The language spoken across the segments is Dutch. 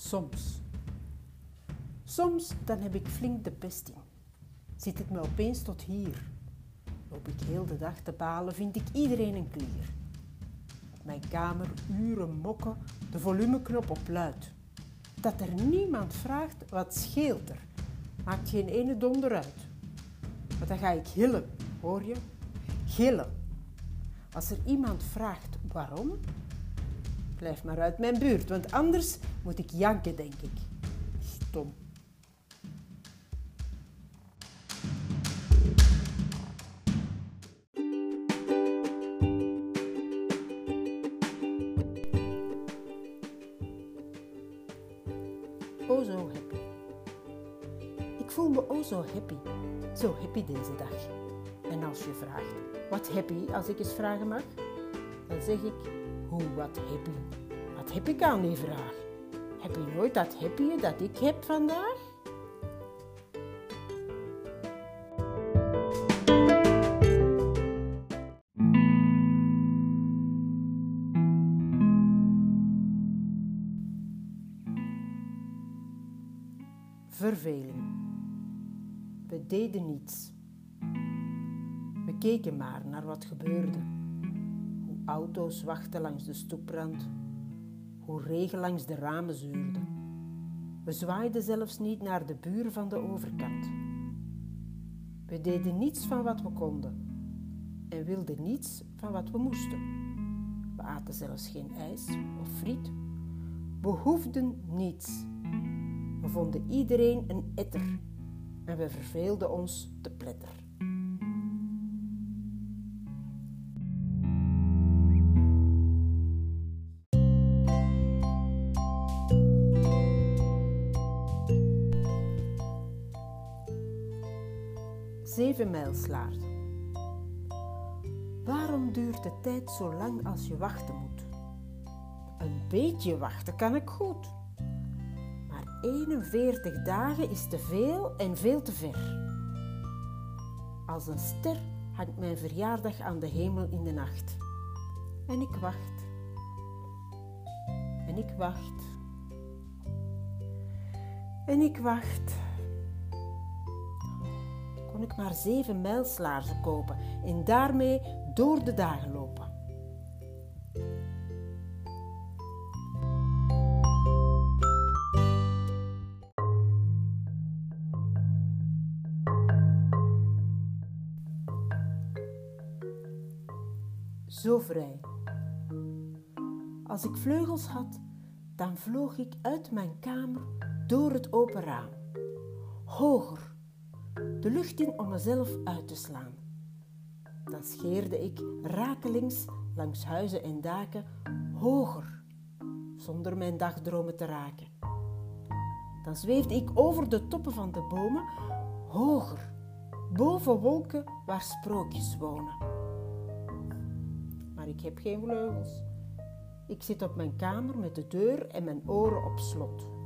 Soms. Soms dan heb ik flink de pest in. Zit het me opeens tot hier. Loop ik heel de dag te balen, vind ik iedereen een klier. Op mijn kamer uren mokken, de volumeknop op luid. Dat er niemand vraagt, wat scheelt er? Maakt geen ene donder uit. Maar dan ga ik gillen, hoor je? Gillen. Als er iemand vraagt waarom, blijf maar uit mijn buurt, want anders moet ik janken, denk ik. Stom. Oh, zo happy. Ik voel me oh zo happy. Zo happy deze dag. En als je vraagt, wat happy als ik eens vragen mag? Dan zeg ik, hoe wat happy. Wat heb ik aan die vraag? Heb je nooit dat happy dat ik heb vandaag? Verveling. We deden niets. We keken maar naar wat gebeurde. Auto's wachten langs de stoeprand. Hoe regen langs de ramen zuurde. We zwaaiden zelfs niet naar de buren van de overkant. We deden niets van wat we konden en wilden niets van wat we moesten. We aten zelfs geen ijs of friet. We hoefden niets. We vonden iedereen een etter en we verveelden ons te pletter. Zeven mijlslaard. Waarom duurt de tijd zo lang als je wachten moet? Een beetje wachten kan ik goed. Maar 41 dagen is te veel en veel te ver. Als een ster hangt mijn verjaardag aan de hemel in de nacht. En ik wacht. En ik wacht. En ik wacht. Ik maar zeven mijlslaarzen kopen en daarmee door de dagen lopen. Zo vrij. Als ik vleugels had, dan vloog ik uit mijn kamer door het open raam. Hoger, de lucht in om mezelf uit te slaan. Dan scheerde ik rakelings langs huizen en daken hoger, zonder mijn dagdromen te raken. Dan zweefde ik over de toppen van de bomen hoger, boven wolken waar sprookjes wonen. Maar ik heb geen vleugels. Ik zit op mijn kamer met de deur en mijn oren op slot.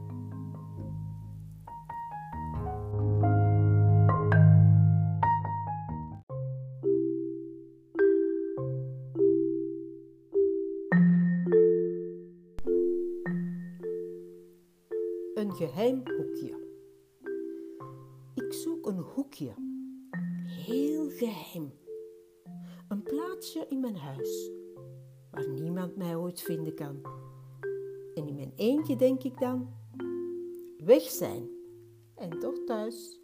Een geheim hoekje. Ik zoek een hoekje. Heel geheim. Een plaatsje in mijn huis. Waar niemand mij ooit vinden kan. En in mijn eentje denk ik dan. Weg zijn. En toch thuis.